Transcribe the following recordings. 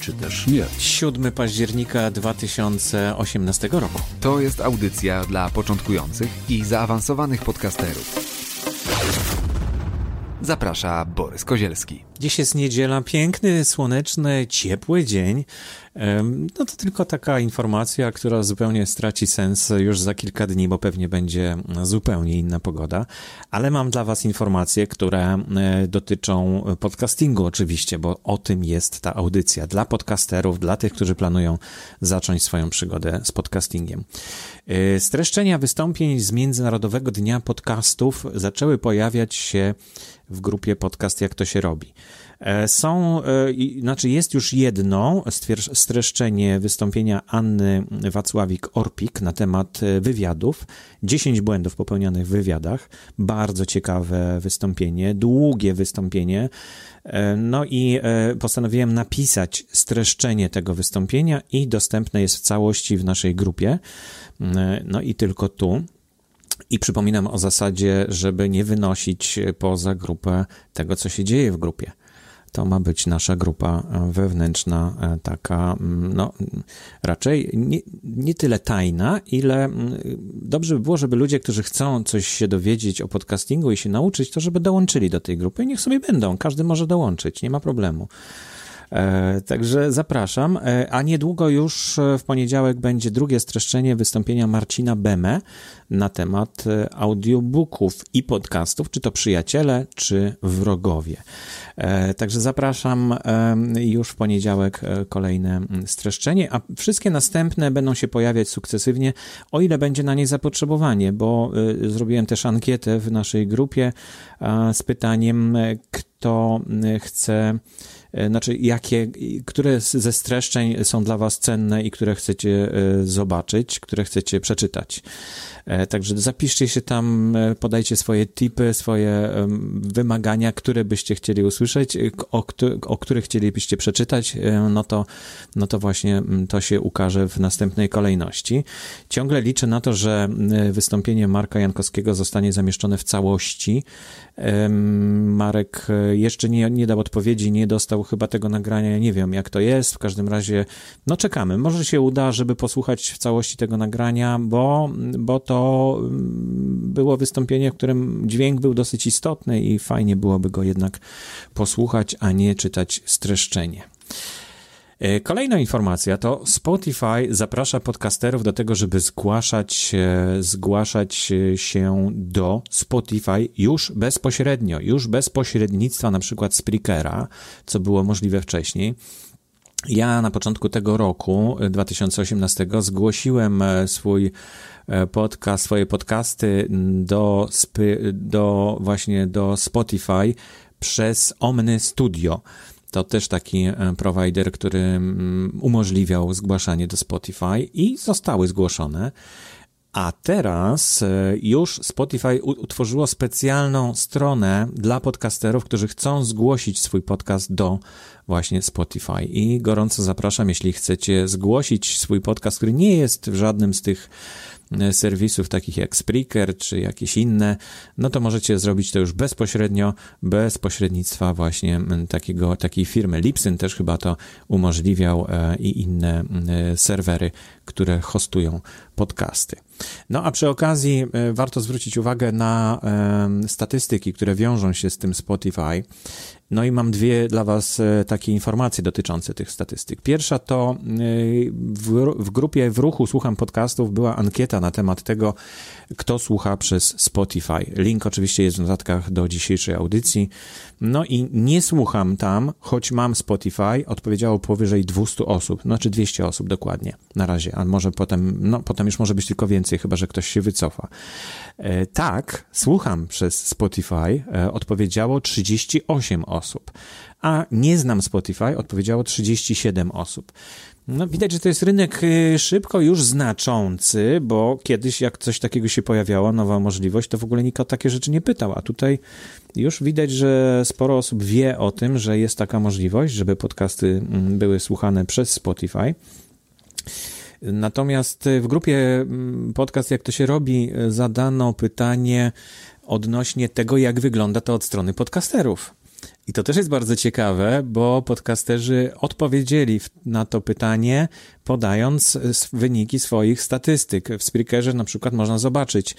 czy też nie. 7 października 2018 roku. To jest audycja dla początkujących i zaawansowanych podcasterów. Zaprasza Borys Kozielski. Dziś jest niedziela, piękny, słoneczny, ciepły dzień. No to tylko taka informacja, która zupełnie straci sens już za kilka dni, bo pewnie będzie zupełnie inna pogoda. Ale mam dla Was informacje, które e, dotyczą podcastingu, oczywiście, bo o tym jest ta audycja. Dla podcasterów, dla tych, którzy planują zacząć swoją przygodę z podcastingiem. E, streszczenia wystąpień z Międzynarodowego Dnia Podcastów zaczęły pojawiać się w grupie Podcast Jak to się robi. E, są, e, znaczy jest już jedno streszczenie wystąpienia Anny Wacławik-Orpik na temat e, wywiadów. 10 błędów popełnionych w wywiadach. Bardzo ciekawe wystąpienie, długie wystąpienie. No i postanowiłem napisać streszczenie tego wystąpienia i dostępne jest w całości w naszej grupie. No i tylko tu. I przypominam o zasadzie, żeby nie wynosić poza grupę tego, co się dzieje w grupie. To ma być nasza grupa wewnętrzna, e, taka, mm, no, raczej nie, nie tyle tajna, ile mm, dobrze by było, żeby ludzie, którzy chcą coś się dowiedzieć o podcastingu i się nauczyć, to żeby dołączyli do tej grupy. Niech sobie będą, każdy może dołączyć, nie ma problemu. E, także zapraszam. E, a niedługo już w poniedziałek będzie drugie streszczenie wystąpienia Marcina Beme na temat e, audiobooków i podcastów, czy to przyjaciele, czy wrogowie. Także zapraszam już w poniedziałek kolejne streszczenie, a wszystkie następne będą się pojawiać sukcesywnie, o ile będzie na nie zapotrzebowanie, bo zrobiłem też ankietę w naszej grupie z pytaniem, kto chce E, znaczy jakie, które ze streszczeń są dla Was cenne i które chcecie e, zobaczyć, które chcecie przeczytać. E, także zapiszcie się tam, podajcie swoje tipy, swoje wymagania, które byście chcieli usłyszeć, o, o których chcielibyście przeczytać, no to, no to właśnie to się ukaże w następnej kolejności. Ciągle liczę na to, że wystąpienie Marka Jankowskiego zostanie zamieszczone w całości. Marek jeszcze nie, nie dał odpowiedzi, nie dostał chyba tego nagrania, ja nie wiem jak to jest, w każdym razie no czekamy, może się uda, żeby posłuchać w całości tego nagrania, bo, bo to mm, było wystąpienie, w którym dźwięk był dosyć istotny i fajnie byłoby go jednak posłuchać, a nie czytać streszczenie. E, kolejna informacja to Spotify zaprasza podcasterów do tego, żeby zgłaszać, zgłaszać się do Spotify już bezpośrednio, już bez pośrednictwa na przykład Spreakera, co było możliwe wcześniej. Ja na początku tego roku, 2018, zgłosiłem e, swój e, podcast, swoje podcasty do, do właśnie do Spotify przez Omny Studio. To też taki e, provider, który mm, umożliwiał zgłaszanie do Spotify i zostały zgłoszone. A teraz e, już Spotify utworzyło specjalną stronę dla podcasterów, którzy chcą zgłosić swój podcast do właśnie Spotify. I gorąco zapraszam, jeśli chcecie zgłosić swój podcast, który nie jest w żadnym z tych serwisów takich jak Spreaker czy jakieś inne, no to możecie zrobić to już bezpośrednio, bez pośrednictwa właśnie takiego, takiej firmy. Lipsyn też chyba to umożliwiał e, i inne e, serwery, które hostują podcasty. No a przy okazji warto zwrócić uwagę na statystyki, które wiążą się z tym Spotify. No i mam dwie dla Was e, takie informacje dotyczące tych statystyk. Pierwsza to e, w, w grupie w ruchu Słucham Podcastów była ankieta na temat tego, kto słucha przez Spotify. Link oczywiście jest w notatkach do dzisiejszej audycji. No i nie słucham tam, choć mam Spotify, odpowiedziało powyżej 200 osób, znaczy 200 osób dokładnie na razie, a może potem, no potem już może być tylko więcej, chyba że ktoś się wycofa. E, tak, słucham przez Spotify, odpowiedziało 38 osób, a nie znam Spotify, odpowiedziało 37 osób. No, widać, że to jest rynek y, szybko już znaczący, bo kiedyś jak coś takiego się pojawiało, nowa możliwość, to w ogóle nikt o takie rzeczy nie pytał, a tutaj już widać, że sporo osób wie o tym, że jest taka możliwość, żeby podcasty mm, były słuchane przez Spotify. Natomiast w grupie mm, podcast Jak to się robi zadano pytanie odnośnie tego, jak wygląda to od strony podcasterów. I to też jest bardzo ciekawe, bo podcasterzy odpowiedzieli na to pytanie, podając wyniki swoich statystyk. W Spreakerze na przykład można zobaczyć,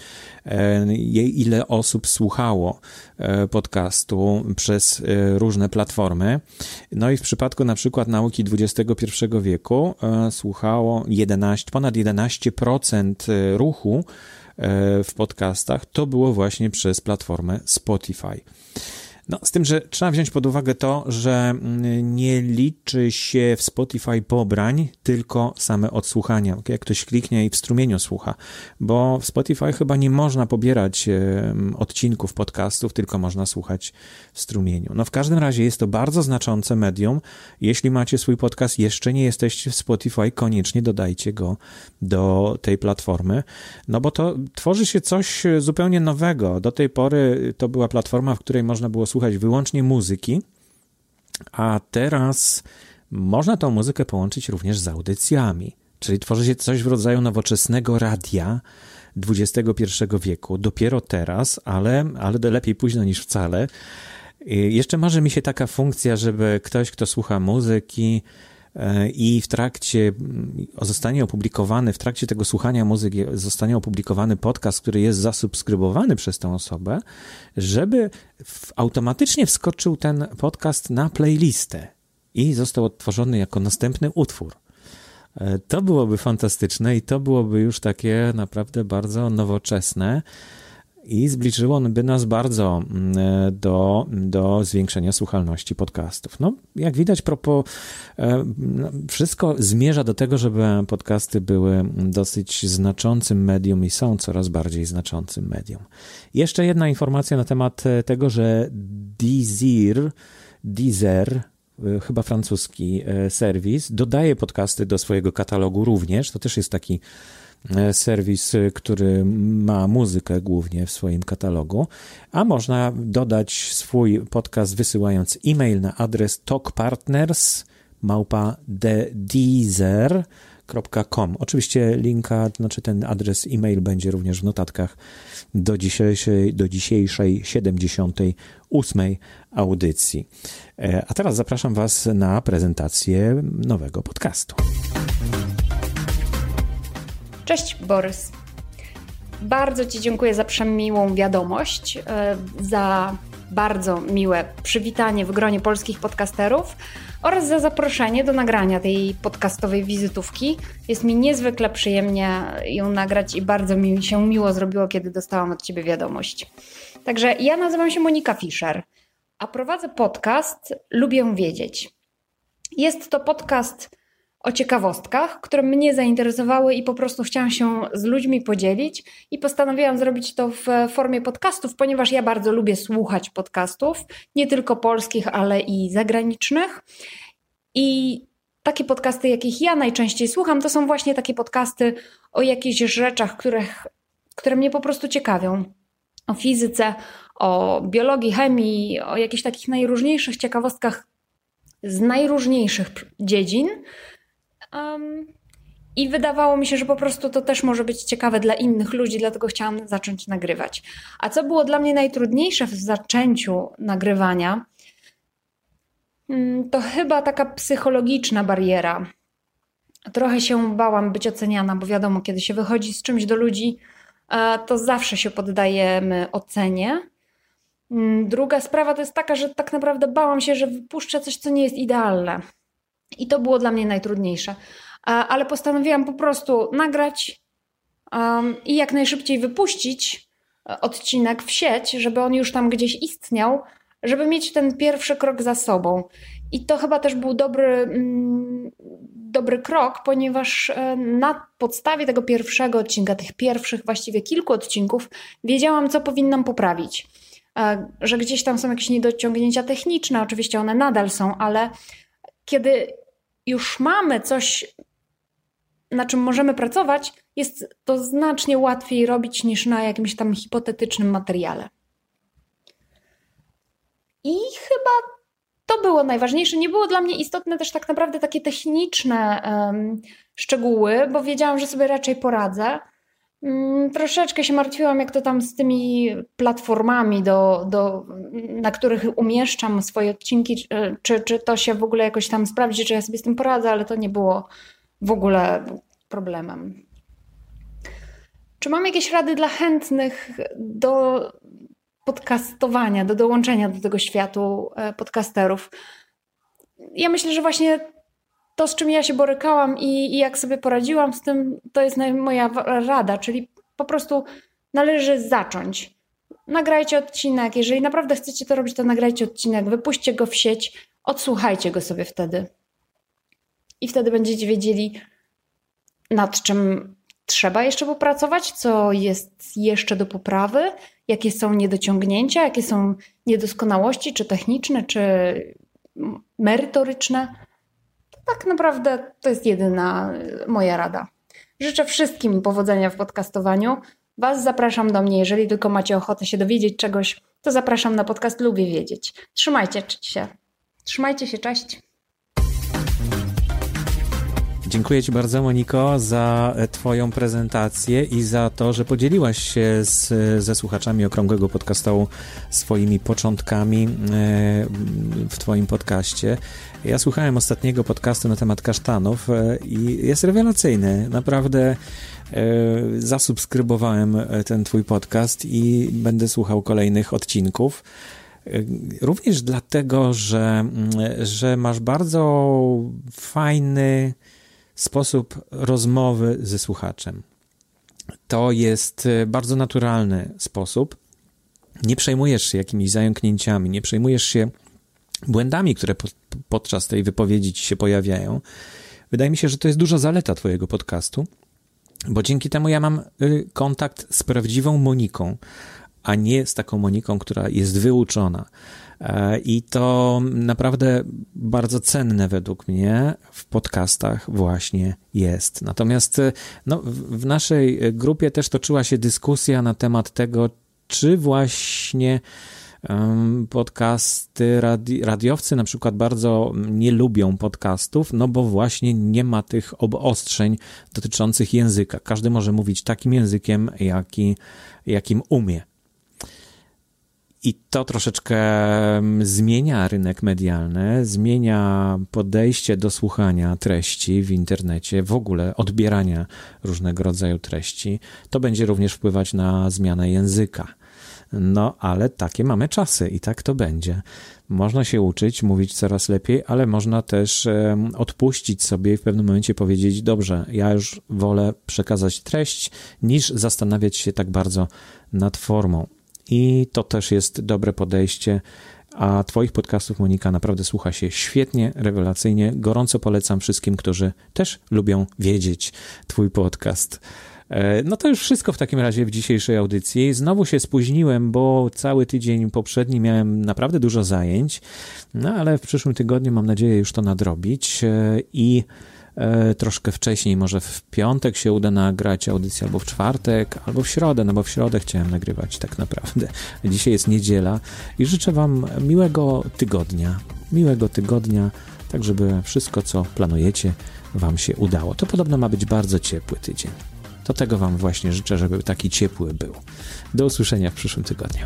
e, ile osób słuchało e, podcastu przez e, różne platformy. No i w przypadku na przykład nauki XXI wieku słuchało 11, ponad 11% ruchu w podcastach, to było właśnie przez platformę Spotify. No, z tym, że trzeba wziąć pod uwagę to, że mm, nie liczy się w Spotify pobrań, tylko same odsłuchania. Jak ktoś kliknie i w strumieniu słucha, bo w Spotify chyba nie można pobierać odcinków podcastów, tylko można słuchać w strumieniu. No, w każdym razie jest to bardzo znaczące medium. Jeśli macie swój podcast, jeszcze nie jesteście w Spotify, koniecznie dodajcie go do tej platformy, no bo to tworzy się coś zupełnie nowego. Do tej pory to była platforma, w której można było słuchać słuchać wyłącznie muzyki, a teraz można tą muzykę połączyć również z audycjami, czyli tworzy się coś w rodzaju nowoczesnego radia XXI wieku, dopiero teraz, ale, ale lepiej późno niż wcale. Jeszcze marzy mi się taka funkcja, żeby ktoś, kto słucha muzyki, i w trakcie zostanie opublikowany, w trakcie tego słuchania muzyki zostanie opublikowany podcast, który jest zasubskrybowany przez tę osobę, żeby automatycznie wskoczył ten podcast na playlistę i został odtworzony jako następny utwór. E, to byłoby fantastyczne i to byłoby już takie naprawdę bardzo nowoczesne i zbliżyłoby nas bardzo mm, do, do zwiększenia słuchalności podcastów. No, jak widać, propo, e, no, wszystko zmierza do tego, żeby podcasty były dosyć znaczącym medium i są coraz bardziej znaczącym medium. Jeszcze jedna informacja na temat tego, że Deezer, Deezer e, chyba francuski e, serwis, dodaje podcasty do swojego katalogu również. To też jest taki E, serwis, e, który ma muzykę głównie w swoim katalogu, a można dodać swój podcast wysyłając e-mail na adres talkpartners deezer.com. Oczywiście linka, znaczy ten adres e-mail będzie również w notatkach do dzisiejszej, do dzisiejszej 78. audycji. E, a teraz zapraszam Was na prezentację nowego podcastu. Cześć Borys. Bardzo Ci dziękuję za przemiłą wiadomość, e, za bardzo miłe przywitanie w gronie polskich podcasterów oraz za zaproszenie do nagrania tej podcastowej wizytówki. Jest mi niezwykle przyjemnie ją nagrać i bardzo mi się miło zrobiło, kiedy dostałam od Ciebie wiadomość. Także ja nazywam się Monika Fischer, a prowadzę podcast Lubię Wiedzieć. Jest to podcast o ciekawostkach, które mnie zainteresowały i po prostu chciałam się z ludźmi podzielić i postanowiłam zrobić to w formie podcastów, ponieważ ja bardzo lubię słuchać podcastów, nie tylko polskich, ale i zagranicznych. I takie podcasty, jakich ja najczęściej słucham, to są właśnie takie podcasty o jakichś rzeczach, których, które mnie po prostu ciekawią. O fizyce, o biologii, chemii, o jakichś takich najróżniejszych ciekawostkach z najróżniejszych dziedzin. Um, I wydawało mi się, że po prostu to też może być ciekawe dla innych ludzi, dlatego chciałam zacząć nagrywać. A co było dla mnie najtrudniejsze w zaczęciu nagrywania, mm, to chyba taka psychologiczna bariera. Trochę się bałam być oceniana, bo wiadomo, kiedy się wychodzi z czymś do ludzi, e, to zawsze się poddajemy ocenie. Mm, druga sprawa to jest taka, że tak naprawdę bałam się, że wypuszczę coś, co nie jest idealne. I to było dla mnie najtrudniejsze. Ale postanowiłam po prostu nagrać um, i jak najszybciej wypuścić e, odcinek w sieć, żeby on już tam gdzieś istniał, żeby mieć ten pierwszy krok za sobą. I to chyba też był dobry, mm, dobry krok, ponieważ e, na podstawie tego pierwszego odcinka, tych pierwszych właściwie kilku odcinków, wiedziałam, co powinnam poprawić. E, że gdzieś tam są jakieś niedociągnięcia techniczne, oczywiście one nadal są, ale kiedy już mamy coś, na czym możemy pracować, jest to znacznie łatwiej robić niż na jakimś tam hipotetycznym materiale. I chyba to było najważniejsze. Nie było dla mnie istotne też tak naprawdę takie techniczne um, szczegóły, bo wiedziałam, że sobie raczej poradzę. Um, troszeczkę się martwiłam, jak to tam z tymi platformami, do, do, na których umieszczam swoje odcinki, czy, czy to się w ogóle jakoś tam sprawdzi, czy ja sobie z tym poradzę, ale to nie było w ogóle problemem. Czy mam jakieś rady dla chętnych do podcastowania, do dołączenia do tego światu e, podcasterów. Ja myślę, że właśnie to, z czym ja się borykałam i, i jak sobie poradziłam z tym, to jest moja rada, czyli po prostu należy zacząć. Nagrajcie odcinek. Jeżeli naprawdę chcecie to robić, to nagrajcie odcinek, wypuśćcie go w sieć, odsłuchajcie go sobie wtedy. I wtedy będziecie wiedzieli, nad czym trzeba jeszcze popracować, co jest jeszcze do poprawy, jakie są niedociągnięcia, jakie są niedoskonałości, czy techniczne, czy merytoryczne. Tak naprawdę to jest jedyna moja rada. Życzę wszystkim powodzenia w podcastowaniu. Was zapraszam do mnie, jeżeli tylko macie ochotę się dowiedzieć czegoś, to zapraszam na podcast Lubię Wiedzieć. Trzymajcie się. Trzymajcie się, cześć. Dziękuję Ci bardzo, Moniko, za Twoją prezentację i za to, że podzieliłaś się z, ze słuchaczami okrągłego podcastu swoimi początkami e, w Twoim podcaście. Ja słuchałem ostatniego podcastu na temat kasztanów e, i jest rewelacyjny. Naprawdę e, zasubskrybowałem ten Twój podcast i będę słuchał kolejnych odcinków. Również dlatego, że, że masz bardzo fajny sposób rozmowy ze słuchaczem. To jest e, bardzo naturalny sposób. Nie przejmujesz się jakimiś zająknięciami, nie przejmujesz się błędami, które po, podczas tej wypowiedzi ci się pojawiają. Wydaje mi się, że to jest duża zaleta Twojego podcastu, bo dzięki temu ja mam y, kontakt z prawdziwą Moniką, a nie z taką Moniką, która jest wyuczona. E, I to naprawdę bardzo cenne według mnie w podcastach właśnie jest. Natomiast e, no, w naszej grupie też toczyła się dyskusja na temat tego, czy właśnie podcasty, radi, radiowcy na przykład bardzo nie lubią podcastów, no bo właśnie nie ma tych obostrzeń dotyczących języka. Każdy może mówić takim językiem, jaki, jakim umie. I to troszeczkę mm, zmienia rynek medialny, zmienia podejście do słuchania treści w internecie, w ogóle odbierania różnego rodzaju treści. To będzie również wpływać na zmianę języka. No, ale takie mamy czasy i tak to będzie. Można się uczyć, mówić coraz lepiej, ale można też odpuścić sobie i w pewnym momencie powiedzieć: Dobrze, ja już wolę przekazać treść, niż zastanawiać się tak bardzo nad formą i to też jest dobre podejście. A Twoich podcastów, Monika, naprawdę słucha się świetnie, rewelacyjnie. Gorąco polecam wszystkim, którzy też lubią wiedzieć Twój podcast. E, no to już wszystko w takim razie w dzisiejszej audycji. Znowu się spóźniłem, bo cały tydzień poprzedni miałem naprawdę dużo zajęć, no ale w przyszłym tygodniu mam nadzieję już to nadrobić e, i E, troszkę wcześniej, może w piątek się uda nagrać audycję, albo w czwartek, albo w środę, no bo w środę chciałem nagrywać tak naprawdę. Dzisiaj jest niedziela i życzę Wam miłego tygodnia, miłego tygodnia, tak żeby wszystko, co planujecie, Wam się udało. To podobno ma być bardzo ciepły tydzień. To tego Wam właśnie życzę, żeby taki ciepły był. Do usłyszenia w przyszłym tygodniu.